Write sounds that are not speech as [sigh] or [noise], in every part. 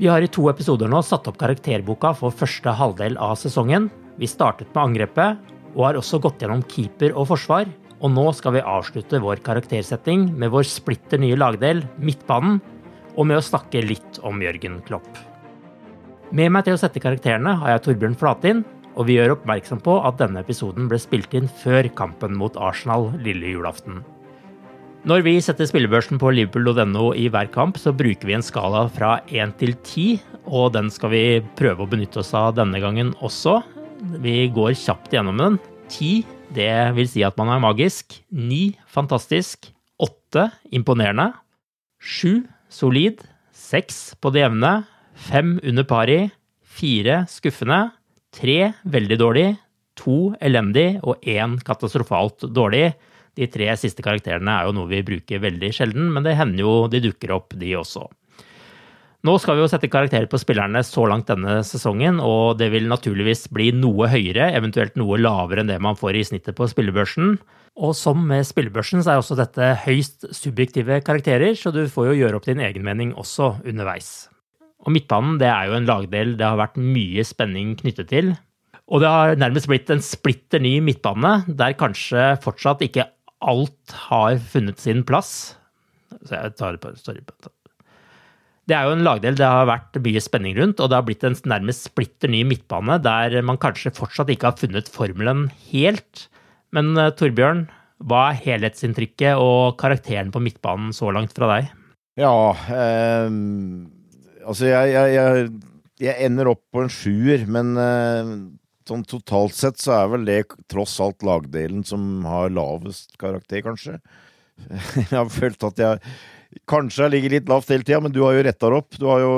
Vi har i to episoder nå satt opp karakterboka for første halvdel av sesongen. Vi startet med angrepet, og har også gått gjennom keeper og forsvar. Og nå skal vi avslutte vår karaktersetting med vår splitter nye lagdel, midtbanen, og med å snakke litt om Jørgen Klopp. Med meg til å sette karakterene har jeg Torbjørn Flatin, og vi gjør oppmerksom på at denne episoden ble spilt inn før kampen mot Arsenal lille julaften. Når vi setter spillebørsen på liverpool.no i hver kamp, så bruker vi en skala fra 1 til 10, og den skal vi prøve å benytte oss av denne gangen også. Vi går kjapt gjennom den. 10, det vil si at man er magisk. 9, fantastisk. 8, imponerende. 7, solid. 6, på det jevne. 5, under pari. 4, skuffende. 3, veldig dårlig. 2, elendig. Og 1, katastrofalt dårlig. De tre siste karakterene er jo noe vi bruker veldig sjelden, men det hender jo de dukker opp, de også. Nå skal vi jo sette karakterer på spillerne så langt denne sesongen, og det vil naturligvis bli noe høyere, eventuelt noe lavere enn det man får i snittet på spillebørsen. Og som med spillebørsen så er også dette høyst subjektive karakterer, så du får jo gjøre opp din egen mening også underveis. Og midtbanen det er jo en lagdel det har vært mye spenning knyttet til. Og det har nærmest blitt en splitter ny midtbane, der kanskje fortsatt ikke alt har funnet sin plass. Så jeg tar det på, sorry. Det er jo en lagdel det har vært mye spenning rundt, og det har blitt en nærmest splitter ny midtbane der man kanskje fortsatt ikke har funnet formelen helt. Men Torbjørn, hva er helhetsinntrykket og karakteren på midtbanen så langt fra deg? Ja eh, Altså, jeg, jeg, jeg, jeg, ender opp på en sjuer, men eh, sånn totalt sett så er vel det tross alt lagdelen som har lavest karakter, kanskje. [laughs] Jeg har følt at jeg kanskje jeg ligger litt lavt hele tida, men du har jo retta det opp. Du har jo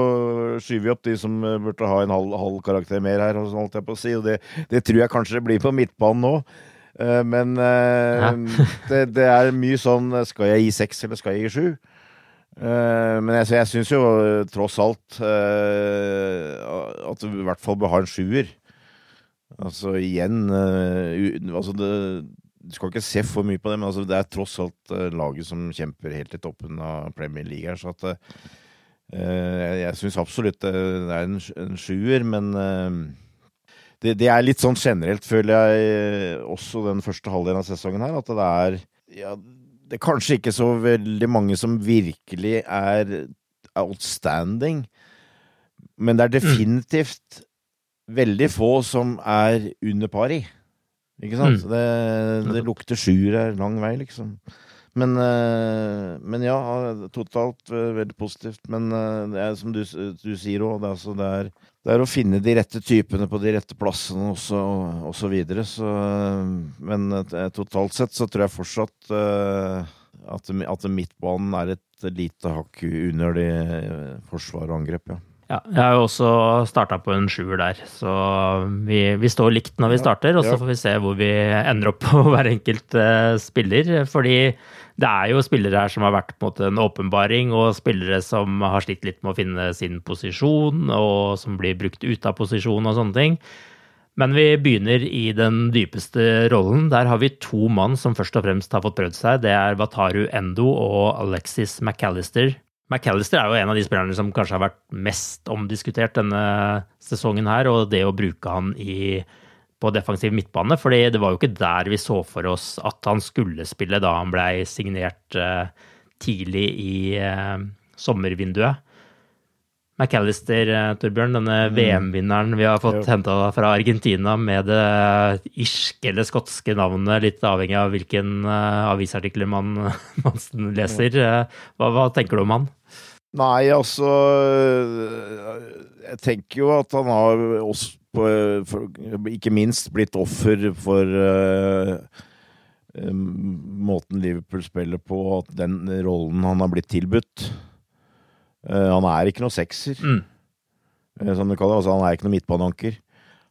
skyvet opp de som burde ha en halv, halv karakter mer her, holdt jeg på å si. Og det, det, tror jeg kanskje det blir på midtbanen nå. Men [laughs] det, det, er mye sånn Skal jeg gi seks, eller skal jeg gi sju? Men jeg, jeg syns jo tross alt at du i hvert fall bør ha en sjuer. Altså igjen altså det, Du skal ikke se for mye på det, men altså det er tross alt laget som kjemper helt i toppen av Premier League her, så at uh, Jeg syns absolutt det er en, en sjuer, men uh, det, det, er litt sånn generelt, føler jeg, også den første halvdelen av sesongen her, at det er ja, det er kanskje ikke så veldig mange som virkelig er outstanding, men det er definitivt veldig få som er under pari. Ikke sant? Mm. Det, det, lukter sjuer her lang vei, liksom. Men, eh, men ja, totalt eh, veldig positivt. Men eh, det er som du, du sier òg, det, altså, det, det er å finne de rette typene på de rette plassene også, og så videre. Så, men totalt sett så tror jeg fortsatt at, at midtbanen er et lite hakk under de forsvar og angrep, ja. Ja, jeg har jo også starta på en sjuer der, så vi, vi, står likt når vi starter. Og så får vi se hvor vi ender opp på [laughs] hver enkelt uh, spiller. Fordi det er jo spillere her som har vært på en måte en åpenbaring, og spillere som har slitt litt med å finne sin posisjon, og som blir brukt ut av posisjon og sånne ting. Men vi begynner i den dypeste rollen. Der har vi to mann som først og fremst har fått prøvd seg. Det er Wataru Endo og Alexis McAllister. McAllister er jo en av de spillerne som kanskje har vært mest omdiskutert denne sesongen her, og det å bruke han i, på defensiv midtbane. fordi det var jo ikke der vi så for oss at han skulle spille da han blei signert uh, tidlig i uh, sommervinduet. McAllister, uh, Torbjørn, denne mm. VM-vinneren vi har fått henta fra Argentina med det irske eller skotske navnet, litt avhengig av hvilken avisartikler man, [laughs] man leser. Hva, hva tenker du om han? Nei, altså Jeg tenker jo at han har også ikke minst blitt offer for uh, måten Liverpool spiller på, og den rollen han har blitt tilbudt. Uh, han er ikke noe sekser, mm. uh, som du kaller det. Altså, han er ikke noe midtbaneanker.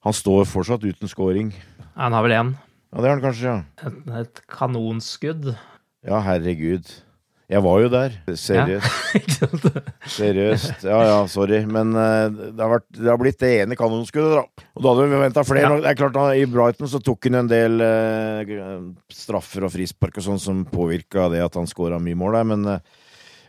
Han står fortsatt uten scoring. Han har vel én. Ja, det har han kanskje, ja. Et, et kanonskudd. Ja, herregud. Jeg var jo der. Seriøst. Ja. [laughs] Seriøst. Ja ja, sorry. Men uh, det, har vært, det, har blitt det ene kanonskuddet, da. Og da hadde vi venta flere. Ja. Det er klart I Brighton så tok han en del uh, straffer og frispark og sånn som påvirka det at han skåra mye mål der, men uh,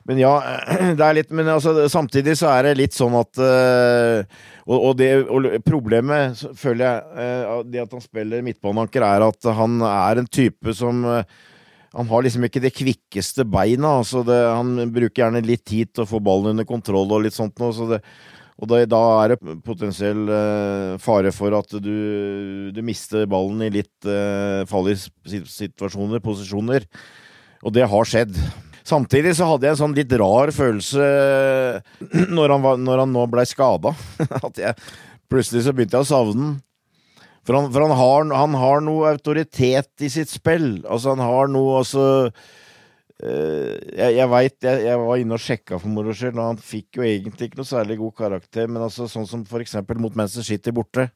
men ja, [clears throat] det er litt Men altså, samtidig så er det litt sånn at og, og, det, og problemet, føler jeg, det at han spiller midtbaneanker, er at han er en type som han har liksom ikke det kvikkeste beina. Altså det, han bruker gjerne litt tid til å få ballen under kontroll og litt sånt noe. Så det, og da, da, er det potensiell eh, fare for at du, du, mister ballen i litt eh, farlige situasjoner, posisjoner. Og det har skjedd. Samtidig så hadde jeg en sånn litt rar følelse når han, var, når han nå blei skada. [laughs] At plutselig så begynte jeg å savne den. For, han, for han, har, han, har, noe autoritet i sitt spill. Altså, han har noe altså Jeg, jeg veit jeg, jeg, var inne og sjekka for moro skyld, og han fikk jo egentlig ikke noe særlig god karakter, men altså sånn som for eksempel mot Manchester City borte.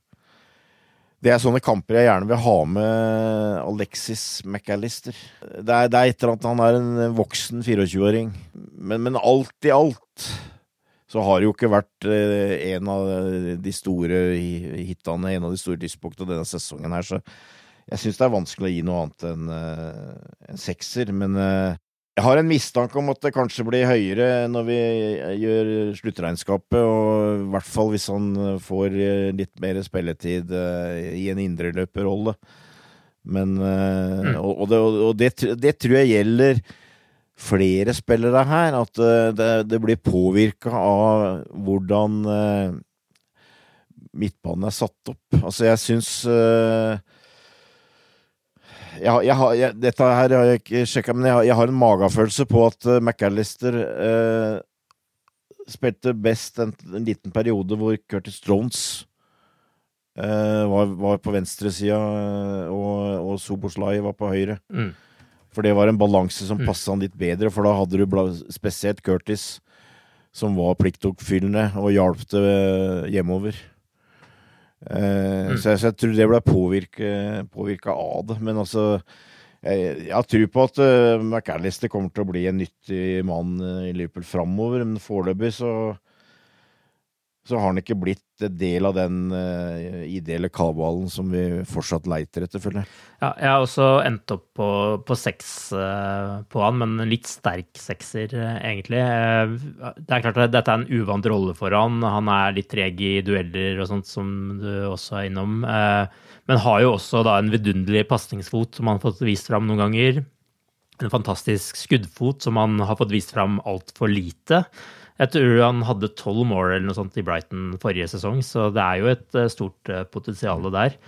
Det er sånne kamper jeg gjerne vil ha med Alexis McAllister. Det er, det er et eller annet Han er en voksen 24-åring. Men, men alt i alt så har det jo ikke vært eh, en av de store hitene, en av de store tidspunktene denne sesongen her, så jeg syns det er vanskelig å gi noe annet enn eh, en sekser. Men eh, jeg har en mistanke om at det kanskje blir høyere når vi gjør sluttregnskapet, og i hvert fall hvis han får litt mer spilletid i en indreløperrolle. Men mm. Og, det, og det, det tror jeg gjelder flere spillere her. At eh, det, det blir påvirka av hvordan midtbanen er satt opp. Altså, jeg syns jeg, jeg har, jeg, Dette her har jeg ikke sjekka, men jeg har, en magefølelse på at uh, McAllister uh, spilte best en, en, liten periode hvor Curtis Jones uh, var, var, på venstresida, og, og Soboslai var på høyre. Mm. For det var en balanse som mm. passa han litt bedre, for da hadde du spesielt Curtis, som var pliktoppfyllende og hjalp eh, hjemover. Eh, mm. så, jeg, så, jeg, tror det ble påvirka av det. Men altså Jeg, jeg har tro på at uh, McAllister kommer til å bli en nyttig mann i Liverpool framover, men foreløpig så så har han ikke blitt del av den uh, ideelle kabalen som vi fortsatt leiter etter, føler jeg. Ja, jeg har også endt opp på, på seks uh, på han, men en litt sterk sekser, uh, egentlig. det er klart at dette er en uvant rolle for han. Han er litt treg i dueller og sånt, som du også er innom. men har jo også da en vidunderlig pasningsfot som han har fått vist fram noen ganger. En fantastisk skuddfot som han har fått vist fram altfor lite. Jeg tror han hadde tolv mål eller noe sånt i Brighton forrige sesong, så det er jo et eh, stort eh, potensial der.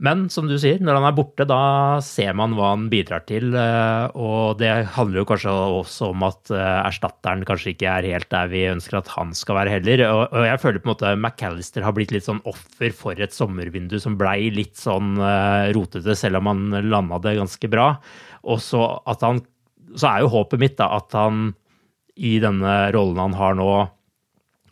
Men som du sier, når han er borte, da ser man hva han bidrar til. Eh, og det handler jo kanskje også om at erstatteren kanskje ikke er helt der vi ønsker at han skal være heller. Og jeg føler på en måte McAllister har blitt litt sånn offer for et sommervindu som blei litt sånn rotete, selv om han landa det ganske bra. Og så at han Så er jo håpet mitt da at han i denne rollen han har nå,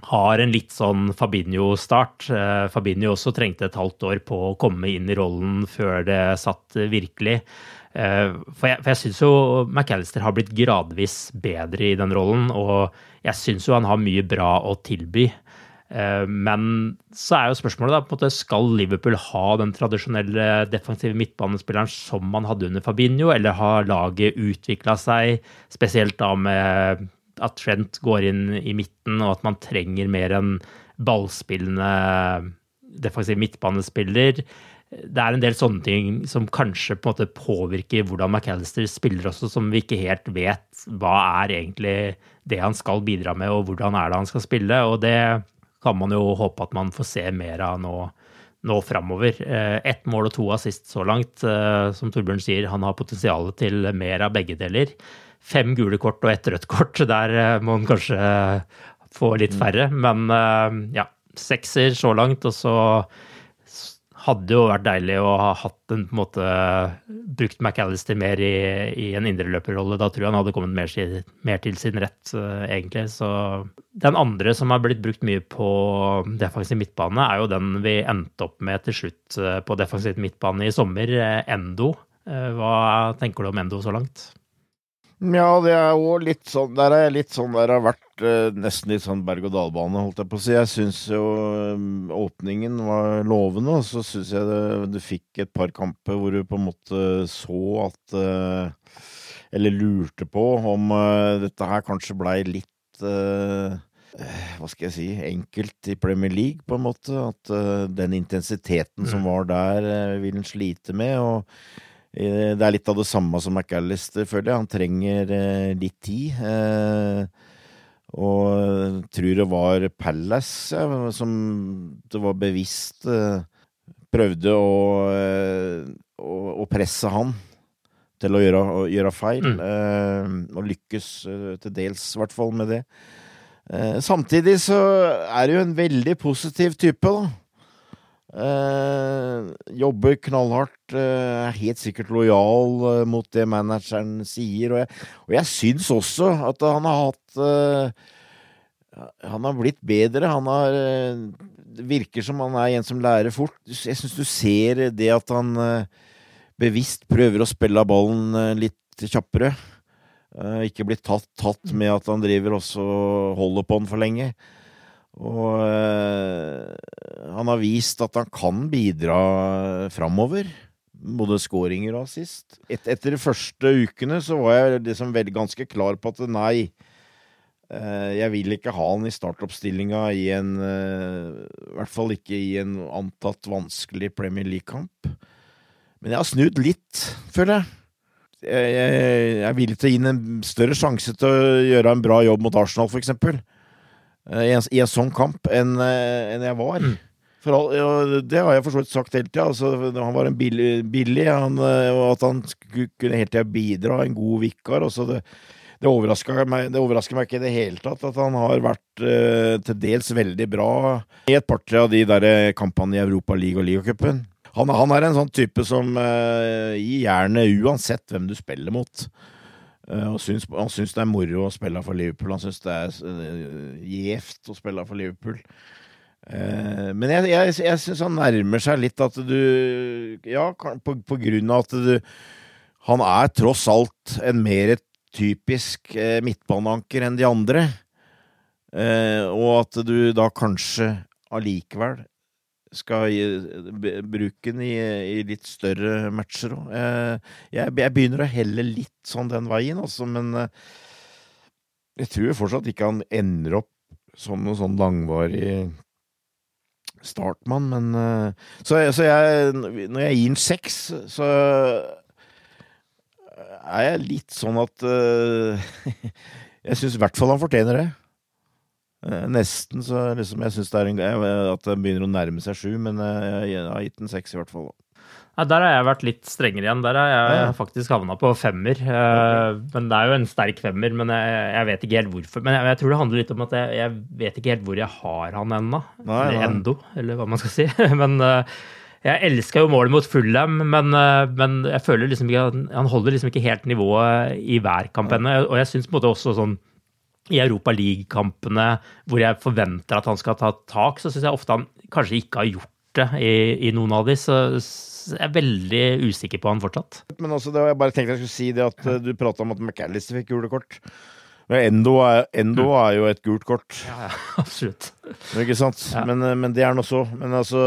har en litt sånn Fabinho-start. Eh, Fabinho også trengte et halvt år på å komme inn i rollen før det satt virkelig. Eh, for jeg, for jeg syns jo McAllister har blitt gradvis bedre i den rollen, og jeg syns jo han har mye bra å tilby. Eh, men så er jo spørsmålet da, på en måte, skal Liverpool ha den tradisjonelle defensive midtbanespilleren som man hadde under Fabinho, eller har laget utvikla seg, spesielt da med at Trent går inn i midten, og at man trenger mer enn ballspillende defensiv midtbanespiller. Det er en del sånne ting som kanskje på en måte påvirker hvordan McAllister spiller også, som vi ikke helt vet hva er egentlig det han skal bidra med, og hvordan er det han skal spille. Og det kan man jo håpe at man får se mer av nå, nå framover. Eh, ett mål og to assist så langt. Eh, som Torbjørn sier, han har potensial til mer av begge deler fem gule kort og ett rødt kort. Der eh, må man kanskje få litt mm. færre. Men eh, ja, sekser så langt. Og så hadde jo vært deilig å ha hatt en, på en måte brukt McAllister mer i, i en indreløperrolle. Da tror jeg han hadde kommet mer, mer til sin rett, uh, egentlig. Så den andre som har blitt brukt mye på defensiv midtbane, er jo den vi endte opp med til slutt uh, på defensiv midtbane i sommer, uh, Endo. Hva tenker du om Endo så langt? Ja, det er jo litt sånn Der er jeg litt sånn Der har vært eh, nesten litt sånn berg-og-dal-bane, holdt jeg på å si. Jeg syns jo um, åpningen var lovende, og så syns jeg det, du fikk et par kamper hvor du på en måte så at uh, Eller lurte på om uh, dette her kanskje blei litt hva skal jeg si, enkelt i Premier League, på en måte. At den intensiteten som mm. var der, vil en slite med. og Eh, det er litt av det samme som McAllister, føler jeg. Han trenger eh, litt tid. Eh, og tror det var Palace ja, som det var bevisst prøvde å, å, å, presse han til å gjøre, å gjøre feil. Mm. og lykkes til dels, i hvert fall, med det. samtidig så er det jo en veldig positiv type, da. Uh, jobber knallhardt, eh, er helt sikkert lojal eh, mot det manageren sier. Og jeg, og jeg syns også at han har hatt Han har blitt bedre. Han har Det virker som han er en som lærer fort. Jeg syns du ser det at han bevisst prøver å spille ballen litt kjappere. ikke blitt tatt, tatt med at han driver også holder på den for lenge. Og øh, han har vist at han kan bidra framover. Både skåringer og assist. Et, etter de første ukene så var jeg liksom vel, ganske klar på at nei, øh, jeg vil ikke ha han i startoppstillinga i en øh, I hvert fall ikke i en antatt vanskelig Premier League-kamp. Men jeg har snudd litt, føler jeg. Jeg, jeg, jeg er villig til å gi ham en større sjanse til å gjøre en bra jobb mot Arsenal, for eksempel. Eh, i en, i en sånn kamp enn eh, en jeg var. Mm. For all, ja, det har jeg for så vidt sagt hele tida. Altså, han var en billig, billig han, eh, og at han kunne hele tida bidra. En god vikar. Også det, det, overrasker meg, det overrasker meg ikke i det hele tatt at han har vært eh, til dels veldig bra i et par-tre av de der kampene i Europa League og Ligacupen. Han, han er en sånn type som eh, gir jernet uansett hvem du spiller mot. Uh, og syns, han syns det er moro å spille for Liverpool. Han syns det er uh, gjevt å spille for Liverpool. Uh, men jeg, jeg, jeg syns han nærmer seg litt at du Ja, på, på grunn av at du Han er tross alt en mer typisk midtbaneanker enn de andre. og at du da kanskje allikevel skal bruke den i, i, litt større matcher òg. Jeg, jeg, begynner å helle litt sånn den veien, altså, men eh, jeg tror fortsatt ikke han ender opp som noen sånn langvarig startmann, men eh, Så, så jeg, når jeg gir den seks, så er jeg litt sånn at eh, [laughs] Jeg syns i hvert fall han fortjener det. Eh, nesten så liksom, jeg syns det er en, greie at det begynner å nærme seg sju, men eh, jeg, har gitt en seks i hvert fall. Ja, der har jeg vært litt strengere igjen. Der har jeg Ja. faktisk havna på femmer. Okay. Men det er jo en sterk femmer, men jeg, jeg vet ikke helt hvorfor. Men jeg, jeg tror det handler litt om at jeg, jeg vet ikke helt hvor jeg har han ennå. Eller endo, eller hva man skal si. [laughs] Men eh, jeg elska jo målet mot Fulham, men, eh, men jeg føler liksom ikke han holder liksom ikke helt nivået i hver kamp ennå. Og jeg syns på en måte også sånn i Europa League-kampene hvor jeg forventer at han skal ta tak, så syns jeg ofte han kanskje ikke har gjort det i, i noen av de. Så så jeg er veldig usikker på han fortsatt. Men også, det jeg bare tenkte jeg skulle si det at eh, du prata om at McAllister fikk gule kort. Endo er, Endo er jo et gult kort, Ja, ja, [laughs] absolutt. ikke sant? Ja. Men, eh, men det er han også. Men altså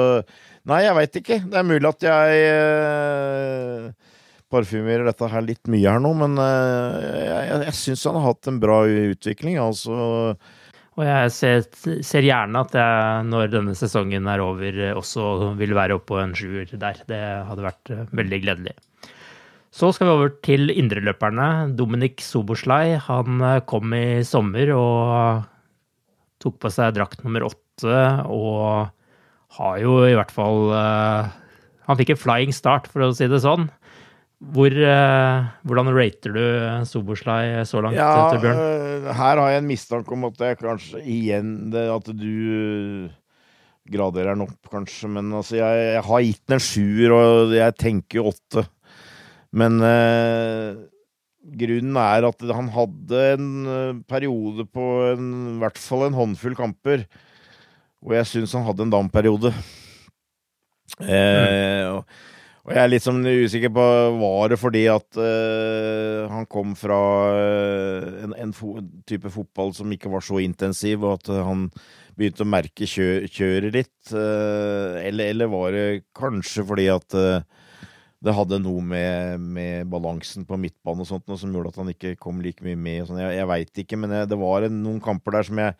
Nei, jeg veit ikke. Det er mulig at jeg eh, parfymerer dette her litt mye her nå, men eh, jeg, jeg, jeg syns han har hatt en bra utvikling. Altså Og jeg ser, ser gjerne at jeg, når denne sesongen er over, også vil være oppå på en sjuer der. Det hadde vært eh, veldig gledelig. Så skal vi over til indreløperne. Dominik Soboslai han eh, kom i sommer og tok på seg drakt nummer åtte og har jo i hvert fall eh, Han fikk en flying start, for å si det sånn. Hvor, eh, hvordan rater du Soboslai så langt, Ja, Torbjørn? øh, her har jeg en mistanke om at jeg kanskje igjen det, At du graderer den opp, kanskje. Men altså, jeg, jeg har gitt den en sjuer, og jeg tenker åtte. Men eh, grunnen er at han hadde en periode på en, i hvert fall en håndfull kamper hvor jeg syns han hadde en down-periode. Eh, og, og jeg er litt sånn usikker på Var det fordi at uh, han kom fra eh, en, en fo type fotball som ikke var så intensiv, og at eh, han begynte å merke kjø kjøret litt? Uh, eller, eller var det kanskje fordi at uh, det hadde noe med, med balansen på midtbanen og sånt noe som gjorde at han ikke kom like mye med. Sånn. jeg jeg veit ikke, men det var en, noen kamper der som jeg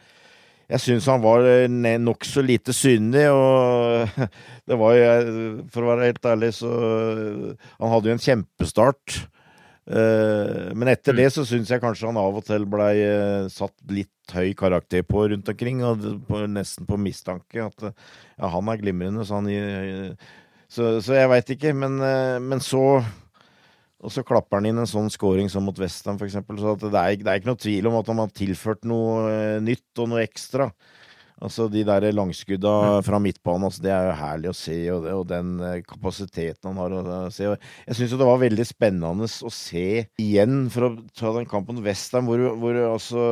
jeg syns han var ne- nokså lite synlig, og [laughs] det var jo For å være helt ærlig, så Han hadde jo en kjempestart. Eh, Men etter det så syns jeg kanskje han av og til blei eh, satt litt høy karakter på rundt omkring, og på, nesten på mistanke at eh, ja, han er glimrende, så han gir- Så, så jeg veit ikke, men, eh, men så og så klapper han inn en sånn scoring som mot Westham, f.eks. Så at det, er, det er ikke noe tvil om at han har tilført noe eh, nytt og noe ekstra. Altså De der langskudda fra midtbanen, altså, det er jo herlig å se. Og, det, og den eh, kapasiteten han har å å se. Og jeg syns det var veldig spennende å se igjen, for å ta den kampen Westham, hvor, hvor altså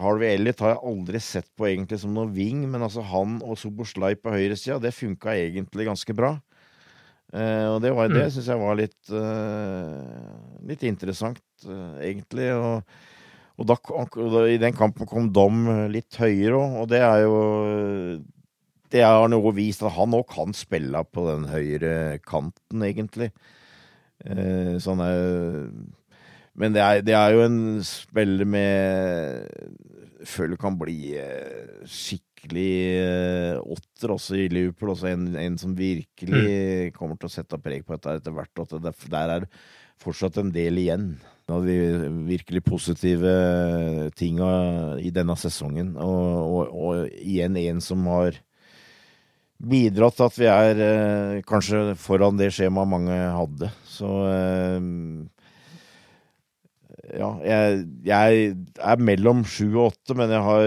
Harvey Elliot har jeg aldri sett på egentlig som noen wing, men altså han og Soboslai på høyresida, det funka egentlig ganske bra. Eh, og det, var, det Mm. syns jeg var litt, uh, litt interessant, uh, egentlig. Og, og, da, og i den kampen kom Dom litt høyere òg, og det er jo Det har noe vist at han òg kan spille på den høyre kanten, egentlig. Eh, så er Men det er, det er jo en spiller med Føler kan bli skikkelig eh, åtter også i Liverpool. Også en, en som virkelig kommer til å sette preg på dette etter hvert. At det, der er fortsatt en del igjen. Av de virkelig positive tinga i denne sesongen. Og, og, og igjen en som har bidratt til at vi er eh, kanskje foran det skjemaet mange hadde. Så eh, ja, jeg, jeg er mellom sju og åtte, men jeg har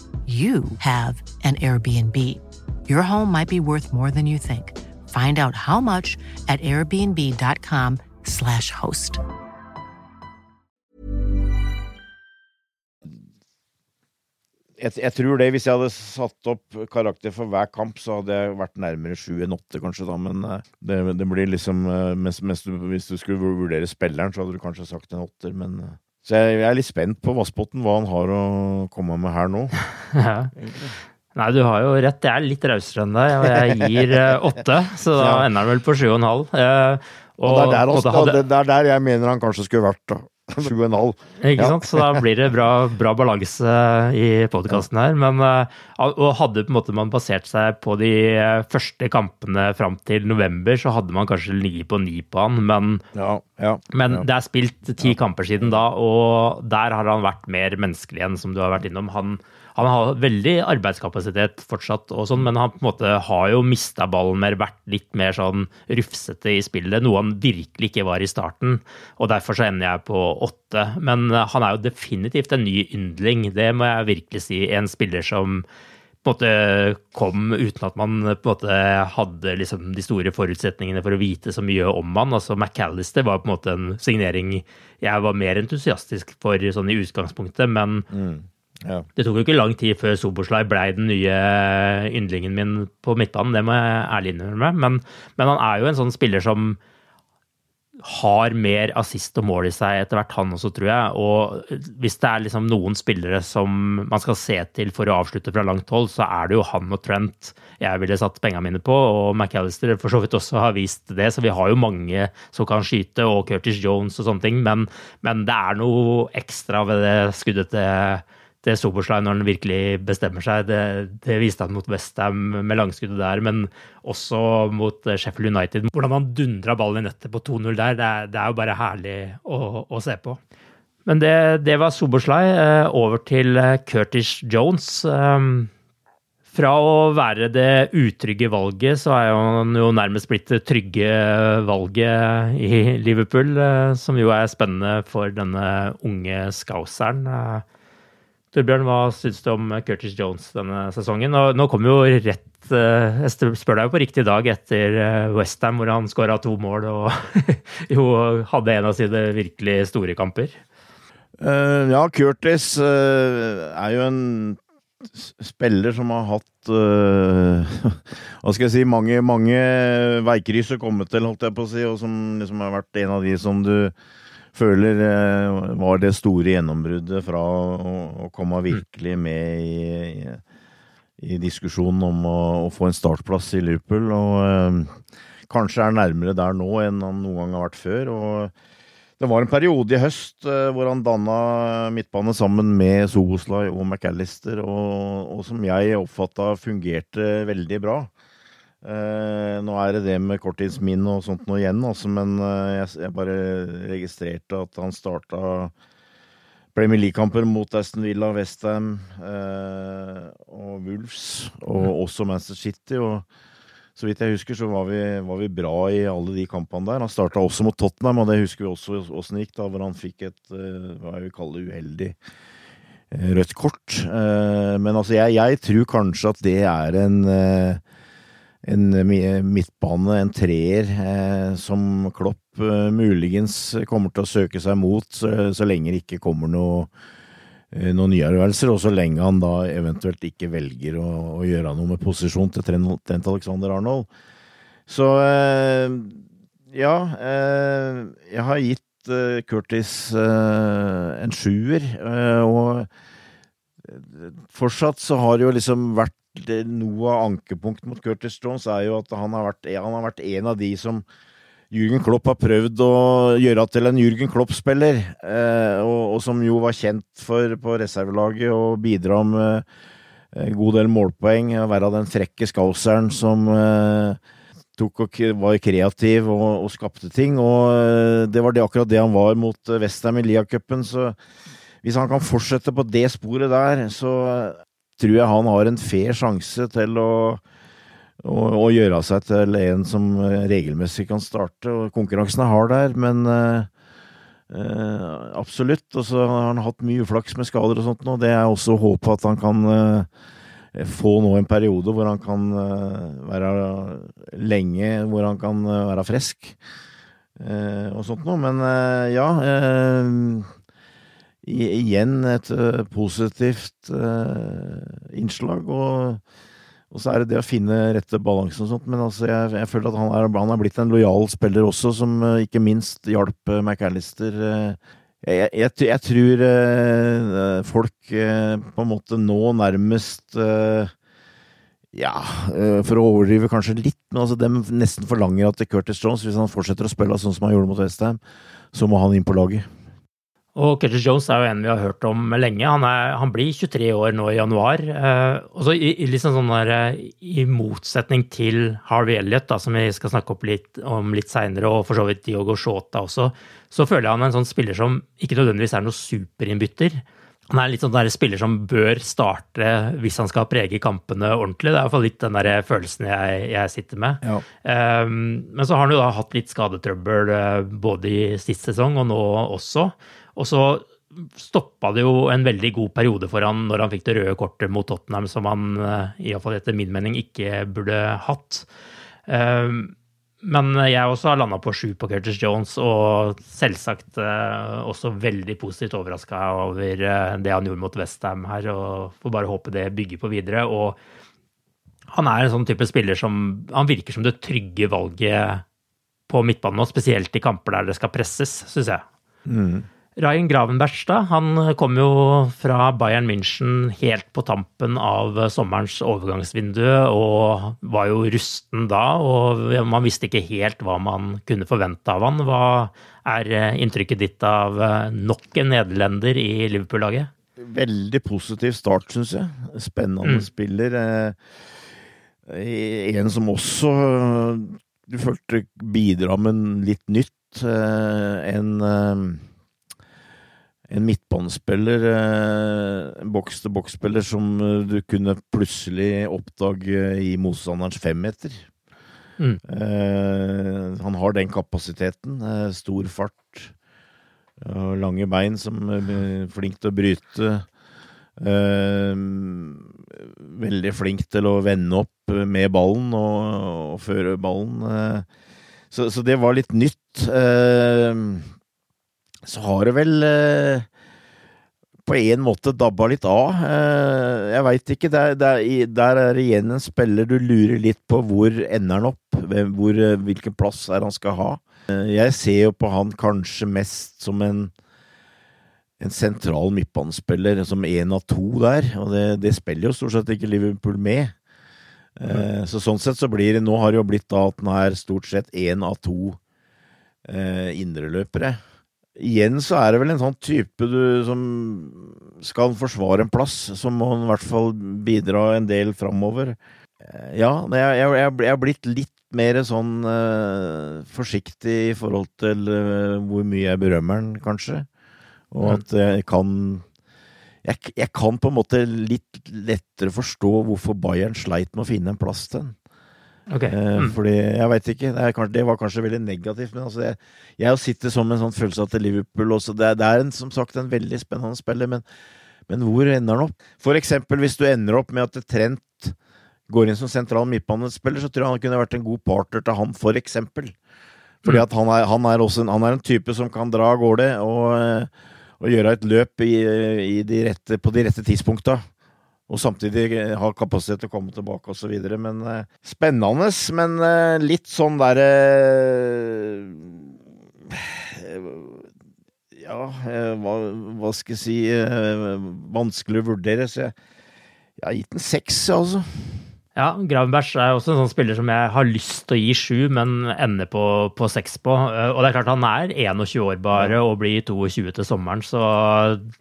you have an Airbnb. Your home might be worth more than you think. Find out how much at airbnb.com/slash host. Jeg, jeg tror det, hvis jeg hadde satt opp karakter for hver kamp, så hadde jeg vært nærmere sju enn åtte, kanskje, da. Men eh, det, det blir liksom eh, mens, mens du, Hvis du skulle vurdere spilleren, så hadde du kanskje sagt en åtter, men eh, Så jeg, jeg er litt spent på Vassbotn, hva han har å komme med her nå. [laughs] Ja. Nei, du har jo rett. Jeg er litt rausere enn deg, og jeg gir eh, åtte. Så da ender han vel på sju og en halv. Og, Og, det, er der, også, hadde- det er der jeg mener han kanskje skulle vært, da. [laughs] Sju og en halv. Ikke sant? Så da blir det bra, bra balanse i podkasten her. Men eh, og hadde på en måte man basert seg på de eh, første kampene fram til november, så hadde man kanskje ligget på ni på han, men, Ja, ja, men ja. det er spilt ti kamper siden da, og der har han vært mer menneskelig enn som du har vært innom. Han, han har veldig arbeidskapasitet fortsatt, og sånn, men han på en måte har jo mista ballen mer, vært litt mer sånn rufsete i spillet, noe han virkelig ikke var i starten. Og derfor så ender jeg på åtte. Men eh, han er jo definitivt en ny yndling, det må jeg virkelig si. En spiller som på en måte kom uten at man på en måte hadde liksom de store forutsetningene for å vite så mye om han. Altså McAllister var på en måte en signering jeg var mer entusiastisk for sånn i utgangspunktet, men Ja. det tok jo ikke lang tid før Soboslai blei den nye yndlingen min på midtbanen, det må jeg ærlig innrømme. Men, men han er jo en sånn spiller som har mer assist og mål i seg etter hvert, han også, tror jeg. Og hvis det er liksom noen spillere som man skal se til for å avslutte fra langt hold, så er det jo han og Trent jeg ville satt pengene mine på. Og McAllister for så vidt også har vist det, så vi har jo mange som kan skyte, og Curtis Jones og sånne ting. Men, men det er noe ekstra ved det skuddet til til Soboslai når han virkelig bestemmer seg. Det, det viste han mot Westham med langskuddet der, men også mot Sheffield United. Hvordan han dundra ballen i nettet på 2-0 der, det er, det er jo bare herlig å, å se på. Men det, det var Soboslai. Eh, over til eh, Curtis Jones. Eh, fra å være det utrygge valget, så er han jo nærmest blitt det trygge valget i Liverpool, eh, som jo er spennende for denne unge skauseren. Eh, Torbjørn, hva syns du om Curtis Jones denne sesongen? Og nå kom jo rett eh, Jeg spør deg jo på riktig dag etter Westham, hvor han skåra to mål og [laughs] jo hadde en av sine virkelig store kamper. Uh, ja, Curtis uh, er jo en spiller som har hatt uh, [laughs] Hva skal jeg si Mange, mange veikryss å komme til, holdt jeg på å si, og som liksom har vært en av de som du føler eh, var det store gjennombruddet fra å, å komme virkelig med i, i, i diskusjonen om å, å få en startplass i Liverpool. Og eh, kanskje er nærmere der nå enn han noen gang har vært før. og det var en periode i høst eh, hvor han danna midtbane sammen med Soboslai og McAllister, og, og som jeg oppfatta fungerte veldig bra. Eh, nå er det det med korttidsminne og sånt nå igjen, altså, men eh, jeg, jeg bare registrerte at han starta Premier League-kamper mot Aston Villa, Westham, eh, Wolves og mm. også Manchester City. og så vidt jeg husker, så var vi, var vi bra i alle de kampene der. Han starta også mot Tottenham, og det husker vi også åssen det gikk, da, hvor han fikk et uh, hva jeg vil kalle uheldig uh, rødt kort. Uh, men altså, jeg, jeg, tror kanskje at det er en en midtbane, en treer, som Klopp muligens kommer til å søke seg mot, så, så lenge det ikke kommer noe Eh, noen nyervervelser, og så lenge han da eventuelt ikke velger å, å gjøre noe med posisjon til Trent Alexander Arnold. Så eh, ja, eh, jeg har gitt Curtis en sjuer, og fortsatt så har det jo liksom vært noe av ankepunktet mot Curtis Jones er jo at han har vært, han har vært en av de som Jürgen Klopp har prøvd å gjøre til en Jürgen Klopp-spiller, eh, og, og, som jo var kjent for på reservelaget å bidra med en god del målpoeng, å være den frekke skauseren som eh, tok og var kreativ og, og, skapte ting. Og eh, det var det, akkurat det han var mot Westham i Lia-cupen, så hvis han kan fortsette på det sporet der, så tror jeg han har en fair sjanse til å å, å gjøre seg til en som regelmessig kan starte. og Konkurransen er hard der, men uh, uh, absolutt. Og så har han hatt mye uflaks med skader og sånt nå. Det er også håpet at han kan uh, få nå en periode hvor han kan være lenge, hvor han kan være frisk og sånt noe. Men ja Igjen et positivt innslag. og og så er det det å finne rette balansen og sånt. Men altså, jeg, jeg føler at han er, han er, blitt en lojal spiller også, som uh, ikke minst hjalp McAllister. Jeg, jeg, jeg, tror folk på en måte nå nærmest ja, for å overdrive kanskje litt, men altså de nesten forlanger at Curtis Jones, hvis han fortsetter å spille sånn som han gjorde mot Westham, så må han inn på laget. Og Curtis Jones er jo en vi har hørt om lenge. Han, er, han blir 23 år nå i januar. Eh, og så i, liksom sånn der, eh, I motsetning til Harvey Elliot, da, som vi skal snakke litt, om litt seinere, og for så vidt Diogo Shota også, så føler jeg han er en sånn spiller som ikke nødvendigvis er noe superinnbytter. Han er litt sånn der spiller som bør starte hvis han skal prege kampene ordentlig. Det er i hvert fall litt den der følelsen jeg, jeg sitter med. Ja. Um, men så har han jo da hatt litt skadetrøbbel eh, både i sist sesong og nå også. Og så stoppa det jo en veldig god periode for han når han fikk det røde kortet mot Tottenham, som han eh, iallfall etter min mening ikke burde hatt. Ehm, men jeg også har landa på sju på Curtis Jones, og selvsagt eh, også veldig positivt overraska over eh, det han gjorde mot Westham her, og får bare håpe det bygger på videre. Og han er en sånn type spiller som Han virker som det trygge valget på midtbanen nå, spesielt i kamper der det skal presses, syns jeg. Mm. Ryan Gravenbergstad han kom jo fra Bayern München helt på tampen av sommerens overgangsvindu og var jo rusten da. og Man visste ikke helt hva man kunne forvente av han. Hva er inntrykket ditt av nok en nederlender i Liverpool-laget? Veldig positiv start, syns jeg. Spennende mm. spiller. Eh, en som også du følte bidra med litt nytt. Eh, en eh, en midtbanespiller, eh, en boks-til-boks-spiller som eh, du kunne plutselig oppdage i motstanderens femmeter. Mm. Eh, han har den kapasiteten. stor fart. lange bein som er flink til å bryte. veldig flink til å vende opp med ballen og, og føre ballen. Så, så, det var litt nytt. Eh, så har det vel eh, på en måte dabba litt av. Eh, jeg veit ikke. Der, der, der, er det igjen en spiller du lurer litt på hvor ender han opp? Hvor, eh, hvilken plass er han skal ha? Jeg ser jo på han kanskje mest som en en sentral midtbanespiller som én av to der, og det, det, spiller jo stort sett ikke Liverpool med. Eh, så sånn sett så blir det Nå har det jo blitt da at den er stort sett én av to indreløpere igjen så er det vel en sånn type du som skal forsvare en plass, så må han i hvert fall bidra en del framover. Eh, ja, jeg, jeg, jeg er blitt litt mer sånn uh, forsiktig i forhold til uh, hvor mye jeg berømmer den, kanskje. Og at jeg kan jeg, jeg, kan på en måte litt lettere forstå hvorfor Bayern sleit med å finne en plass til den. Okay. Eh, mm. Fordi, jeg veit ikke, det, er, det, var kanskje veldig negativt, men altså jeg, jeg sitter som en sånn følelse til Liverpool også. Det, det er en, som sagt en veldig spennende spiller, men, men hvor ender han opp? For eksempel hvis du ender opp med at Trent går inn som sentral midtbanespiller, så tror jeg han kunne vært en god partner til han, for eksempel. Fordi mm. at han er, han er også en, han er en type som kan dra av gårde og, og gjøre et løp i, i de rette, på de rette tidspunkta og samtidig ha kapasitet til å komme tilbake osv. Men eh, spennende, men eh, litt sånn derre eh, Ja, eh, hva, hva, skal jeg si eh, Vanskelig å vurdere. Så jeg, jeg har gitt den seks, altså. Ja, Gravenberg er også en sånn spiller som jeg har lyst til å gi sju, men ender på, på seks på. Eh, og det er klart han er 21 år bare og blir 22 til sommeren, så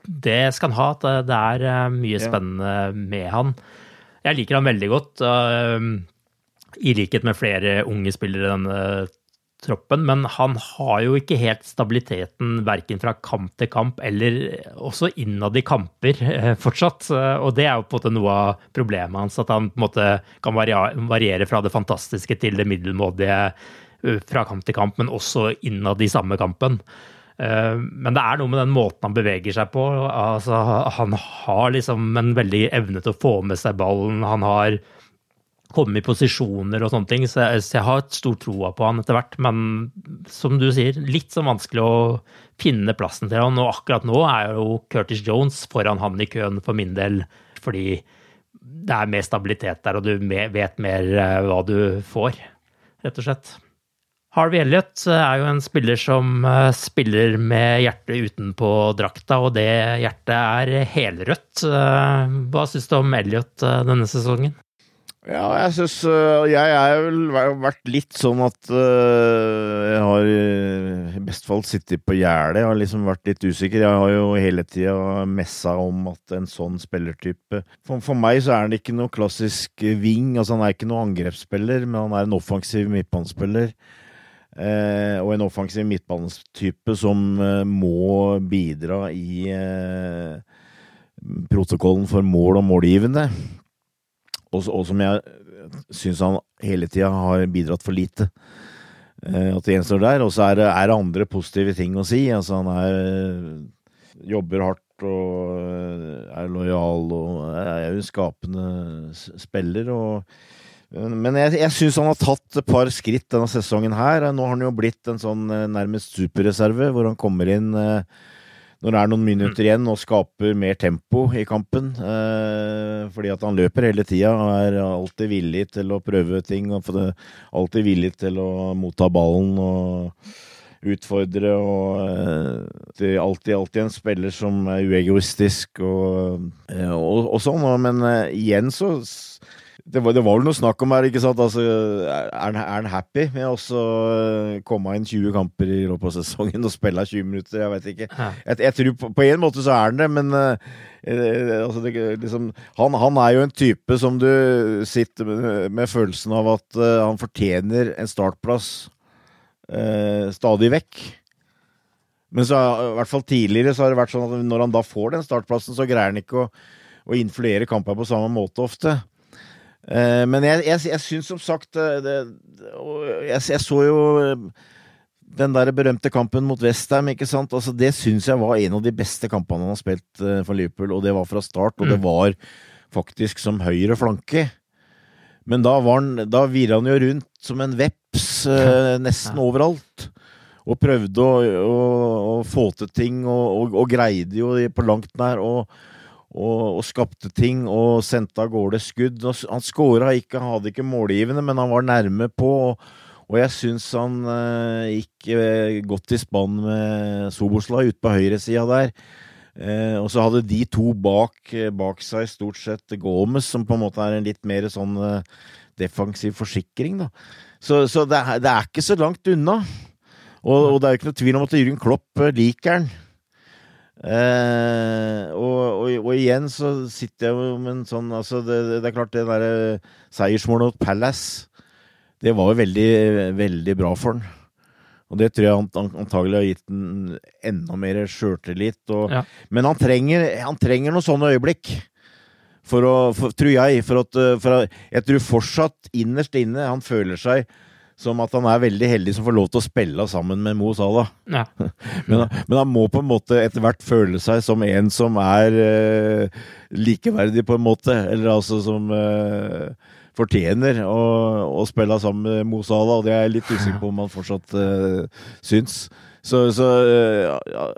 det skal han ha. At det er eh, mye spennende med han. Jeg liker han veldig godt. Eh, I likhet med flere unge spillere denne troppen, men han har jo ikke helt stabiliteten verken fra kamp til kamp eller også innad i kamper eh, fortsatt. Og det er jo på en måte noe av problemet hans, at han på en måte kan variere fra det fantastiske til det middelmådige eh, fra kamp til kamp, men også innad i samme kampen. Eh, men det er noe med den måten han beveger seg på. Altså, han har liksom en veldig evne til å få med seg ballen. Han har komme i posisjoner og sånne ting. Så jeg, så jeg har stor troa på han etter hvert. Men som du sier, litt sånn vanskelig å finne plassen til han. Og akkurat nå er jo Curtis Jones foran han i køen for min del, fordi det er mer stabilitet der, og du vet mer eh, hva du får, rett og slett. Harvey Elliot er jo en spiller som eh, spiller med hjertet utenpå drakta, og det hjertet er helrødt. Eh, hva syns du om Elliot denne sesongen? Ja, jeg syns uh, Jeg har vel vært litt sånn at jeg har i best fall sittet på gjerdet. Jeg har liksom vært litt usikker. Jeg har jo hele tida messa om at en sånn spillertype for, for, meg så er han ikke noe klassisk wing. Altså han er ikke noe angrepsspiller, men han er en offensiv midtbanespiller. og en offensiv midtbanetype som må bidra i protokollen for mål og målgivende og, og som jeg syns han hele tida har bidratt for lite. Eh, at det gjenstår der. Og så er er det andre positive ting å si. Altså, han er, jobber hardt og er lojal og er jo en skapende spiller. og men jeg, jeg syns han har tatt et par skritt denne sesongen her. Nå har han jo blitt en sånn eh, nærmest superreserve, hvor han kommer inn eh, når det er noen minutter igjen og skaper mer tempo i kampen. Eh, fordi at han løper hele tida og er alltid villig til å prøve ting. og Alltid villig til å motta ballen og utfordre. og eh, Alltid, alltid en spiller som er uegoistisk og, eh, og, og sånn. Men igjen så det var, det var, vel noe snakk om her, ikke sant? Altså, er, er han happy med å uh, komme inn 20 kamper i løpet av sesongen og spille 20 minutter? Jeg vet ikke. Jeg, jeg, tror på, på, en måte så er han det, men uh, altså, det, liksom, han, han, er jo en type som du sitter med, med følelsen av at uh, han fortjener en startplass stadig vekk. Men så, i hvert fall tidligere så har det vært sånn at når han da får den startplassen, så greier han ikke å, å influere kamper på samme måte ofte. Uh, men jeg, jeg, jeg syns som sagt eh, det, jeg, jeg, så jo eh, den der berømte kampen mot Westham, ikke sant. Altså, det syns jeg var en av de beste kampene han har spilt for Liverpool, og det var fra start. Og mm. det var faktisk som høyre flanke. Men da, var han, da virra han jo rundt som en veps nesten overalt. Og prøvde å, å, å, få til ting, og, og, og greide jo på langt nær. og og, og, skapte ting og sendte av gårde skudd. Han skåra ikke, han hadde ikke målgivende, men han var nærme på. Og, og jeg syns han eh, gikk eh, godt i spann med Sobosla ute på høyresida der. Eh, og så hadde de to bak, eh, bak, seg stort sett Gomez, som på en måte er en litt mer sånn eh, defensiv forsikring, da. Så, så det, er, det, er, ikke så langt unna. Og, og det er jo ikke noe tvil om at Jürgen Klopp liker han. Eh, og, og, og, igjen så sitter jeg jo med en sånn altså det, det, er klart, det derre seiersmålet mot Palace, det var jo veldig, veldig bra for han. Og det tror jeg antagelig har gitt den enda mer sjøltillit. Ja. Men han trenger, han trenger noen sånne øyeblikk. For å, for, tror jeg. For at, for jeg tror fortsatt innerst inne han føler seg som at han er veldig heldig som får lov til å spille sammen med Mo Salah. Ja. [laughs] men, men, han må på en måte etter hvert føle seg som en som er eh, likeverdig, på en måte. Eller altså som eh, fortjener å, å, spille sammen med Mo Salah, og det er jeg litt usikker på om han fortsatt eh, syns. Så, så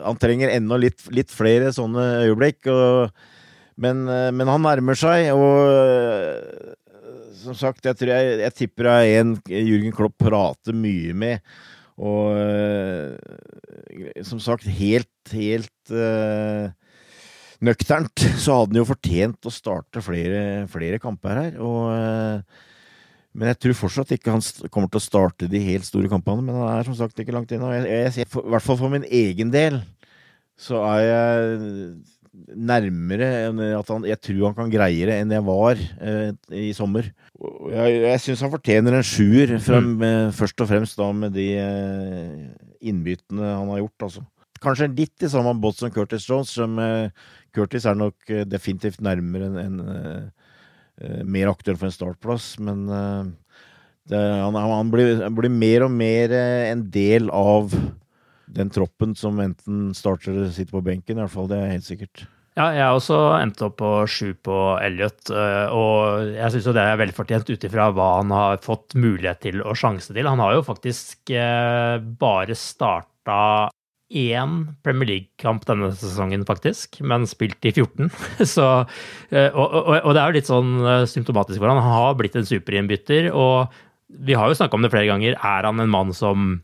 han trenger enda litt, litt, flere sånne øyeblikk. Og, men, men, han nærmer seg, og som sagt, jeg, tror jeg, jeg tipper det er en Jürgen Klopp prater mye med. Og uh, som sagt, helt, helt uh, nøkternt så hadde han jo fortjent å starte flere, flere kamper her. Og, uh, men jeg tror fortsatt ikke han kommer til å starte de helt store kampene. Men han er som sagt ikke langt inne. I hvert fall for min egen del så er jeg nærmere han Jeg tror han kan greie det enn jeg var eh, i sommer. Jeg, jeg syns han fortjener en sjuer, mm. først og fremst da med de eh, innbyttene han har gjort, altså. Kanskje litt i samme båt som Curtis Jones, som eh, Curtis er nok eh, definitivt nærmere enn en, eh, eh, mer aktuell for en startplass, men det, han, han, blir, han, blir, mer og mer en del av den troppen som enten starter eller sitter på benken, i hvert fall. Det er helt sikkert. Ja, jeg har også endt opp på sju på Elliot, eh, og jeg syns jo det er velfortjent ut ifra hva han har fått mulighet til og sjanse til. Han har jo faktisk eh, bare starta én Premier League-kamp denne sesongen, faktisk, men spilt i 14. [laughs] Så, eh, og, og, og, det er jo litt sånn symptomatisk for han. Han har blitt en superinnbytter, og vi har jo snakka om det flere ganger. Er han en mann som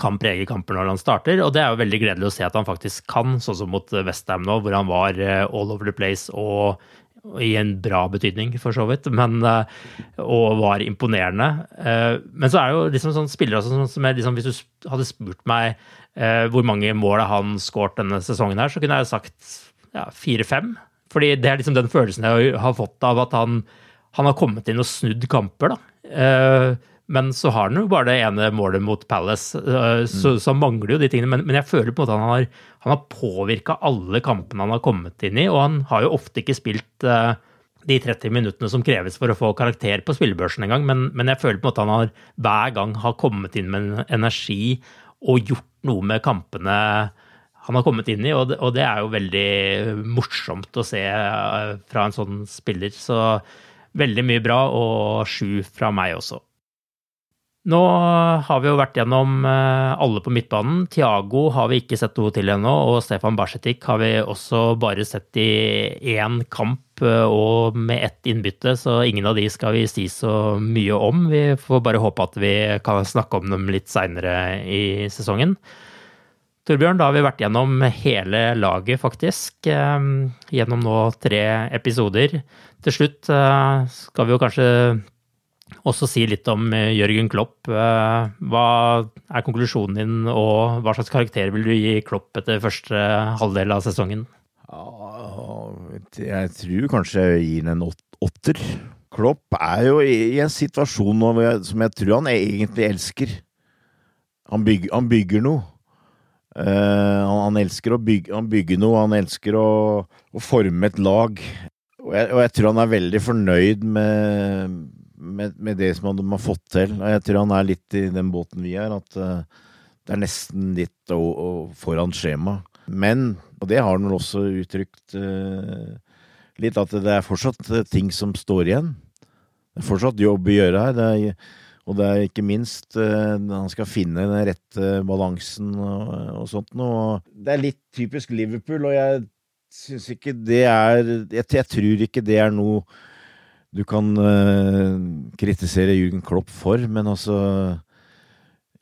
kan prege kamper når han starter. Og det er jo veldig gledelig å se at han faktisk kan, sånn som mot Westham nå, hvor han var eh, all over the place og i en bra betydning, for så vidt, men, eh, og var imponerende. Eh, men så er det jo liksom sånn spillere som, som jeg, liksom, Hvis du hadde spurt meg hvor mange mål han skåret denne sesongen, her, så kunne jeg sagt ja, fire-fem. Fordi det er liksom den følelsen jeg har fått av at han, han har kommet inn og snudd kamper. da. Men så har han jo bare det ene målet mot Palace, eh, så, mm. så mangler jo de tingene. Men, men, jeg føler på en måte han har, han har påvirka alle kampene han har kommet inn i, og han har jo ofte ikke spilt uh, de 30 minuttene som kreves for å få karakter på spillebørsen engang, men, men jeg føler på en måte at han har hver gang har kommet inn med en energi og gjort noe med kampene han har kommet inn i, og det, og det er jo veldig morsomt å se uh, fra en sånn spiller. Så veldig mye bra, og sju fra meg også. Nå har vi jo vært gjennom eh, alle på midtbanen. Tiago har vi ikke sett noe til ennå, og Stefan Barsetik har vi også bare sett i én kamp eh, og med ett innbytte, så ingen av de skal vi si så mye om. Vi får bare håpe at vi kan snakke om dem litt seinere i sesongen. Torbjørn, da har vi vært gjennom hele laget, faktisk. Eh, gjennom nå tre episoder. Til slutt skal vi jo kanskje også si litt om eh, Jørgen Klopp. Eh, hva er konklusjonen din, og hva slags karakter vil du gi Klopp etter første halvdel av sesongen? Jeg tror kanskje jeg gir den en åtter. Klopp er jo i en situasjon nå som jeg tror han egentlig elsker. Han bygger, han bygger noe. Uh, han, elsker å bygge, han bygger noe, han elsker å, å forme et lag. Og jeg, og jeg, tror han er veldig fornøyd med, med, med, det som de har fått til. Jeg tror han er litt i den båten vi er, at uh, det er nesten litt å, å, foran skjema. Men, og det har han vel også uttrykt uh, litt, at det er fortsatt uh, ting som står igjen. Det er fortsatt jobb å gjøre her. Det er, og det er ikke minst Han skal finne den rette balansen og, og sånt noe. Det er litt typisk Liverpool, og jeg syns ikke det er jeg, jeg tror ikke det er noe du kan uh, kritisere Jürgen Klopp for, men altså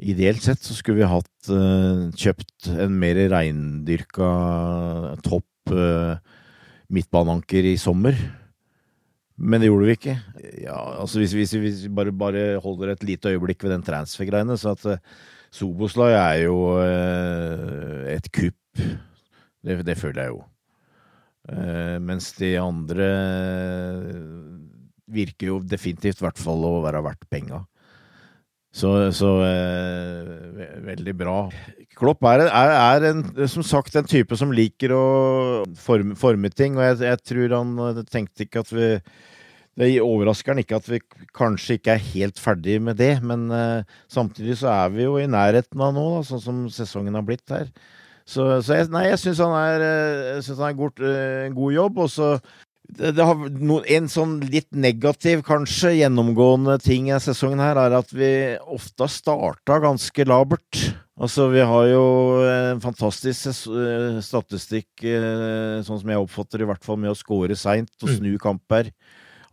Ideelt sett så skulle vi hatt uh, kjøpt en mer reindyrka topp uh, midtbaneanker i sommer. Men det gjorde vi ikke. Ja, altså hvis, hvis, hvis vi bare, bare, holder et lite øyeblikk ved den transfer-greiene, så at uh, Soboslai er jo et kupp. Det, det, føler jeg jo. mens de andre virker jo definitivt i hvert fall å være verdt penga. Så, så eh, veldig bra. Klopp er, er, er en, som sagt en type som liker å forme, forme ting, og jeg, jeg, tror han tenkte ikke at vi Det overrasker han ikke at vi kanskje ikke er helt ferdig med det, men eh, samtidig så er vi jo i nærheten av nå, da, sånn som sesongen har blitt her. Så, så jeg, jeg syns han synes han er gjort uh, en god jobb, og så det, har no, En sånn litt negativ, kanskje, gjennomgående ting i sesongen her, er at vi ofte har starta ganske labert. Altså, vi har jo en fantastisk eh, statistikk, eh, sånn som jeg oppfatter i hvert fall, med å score seint og mm. snu kamper.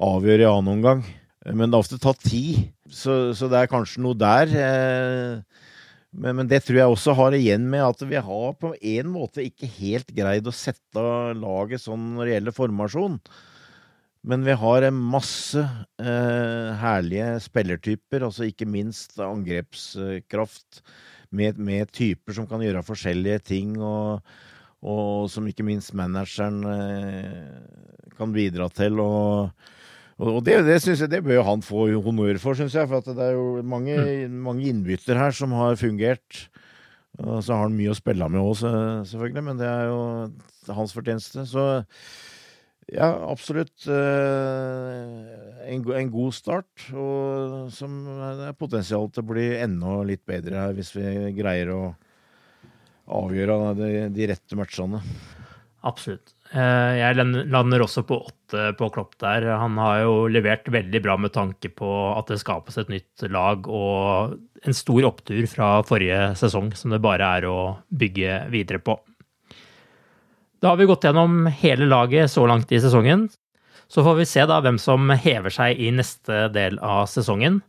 Avgjøre i annen omgang. Men det har ofte tatt tid, så, så det er kanskje noe der. Eh, men, men, det tror jeg også har igjen med at vi har på en måte ikke helt greid å sette laget sånn når det gjelder formasjon. Men vi har masse eh, herlige spillertyper, altså ikke minst angrepskraft, med, med, typer som kan gjøre forskjellige ting, og, og som ikke minst manageren eh, kan bidra til. og og det, det, jeg, det bør han få honnør for, syns jeg. For det er jo mange, mm. mange innbytter her som har fungert. Og så har han mye å spille med òg, selvfølgelig, men det er jo hans fortjeneste. Så ja, absolutt eh, en, en, god start. Og som er potensial til å bli enda litt bedre her, hvis vi greier å avgjøre de, de rette matchene. Absolutt. Eh, jeg lander også på åtte på Klopp der. Han har jo levert veldig bra med tanke på at det skapes et nytt lag og en stor opptur fra forrige sesong som det bare er å bygge videre på. Da har vi gått gjennom hele laget så langt i sesongen. Så får vi se da hvem som hever seg i neste del av sesongen.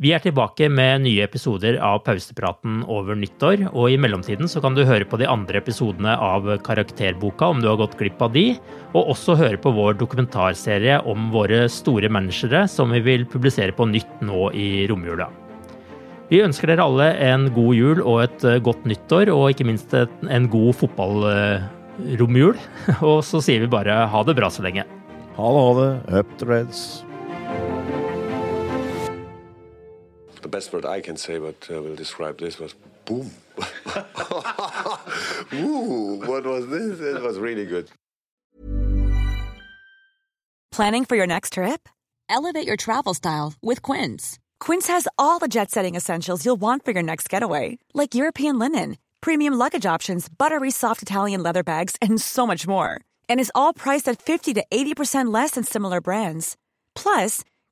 Vi er tilbake med nye episoder av Pausepraten over nyttår, og i mellomtiden så kan du høre på de andre episodene av Karakterboka om du har gått glipp av de, og også høre på vår dokumentarserie om våre store managere som vi vil publisere på nytt nå i romjula. Vi ønsker dere alle en god jul og et godt nyttår, og ikke minst en god fotballromjul. [laughs] Og så sier vi bare ha det bra så lenge. Ha det, ha det. Up the Reds. The best word I can say, but uh, will describe this was boom. [laughs] Ooh, what was this? It was really good. Planning for your next trip? Elevate your travel style with Quince. Quince has all the jet setting essentials you'll want for your next getaway, like European linen, premium luggage options, buttery soft Italian leather bags, and so much more. And is all priced at 50 to 80% less than similar brands. Plus,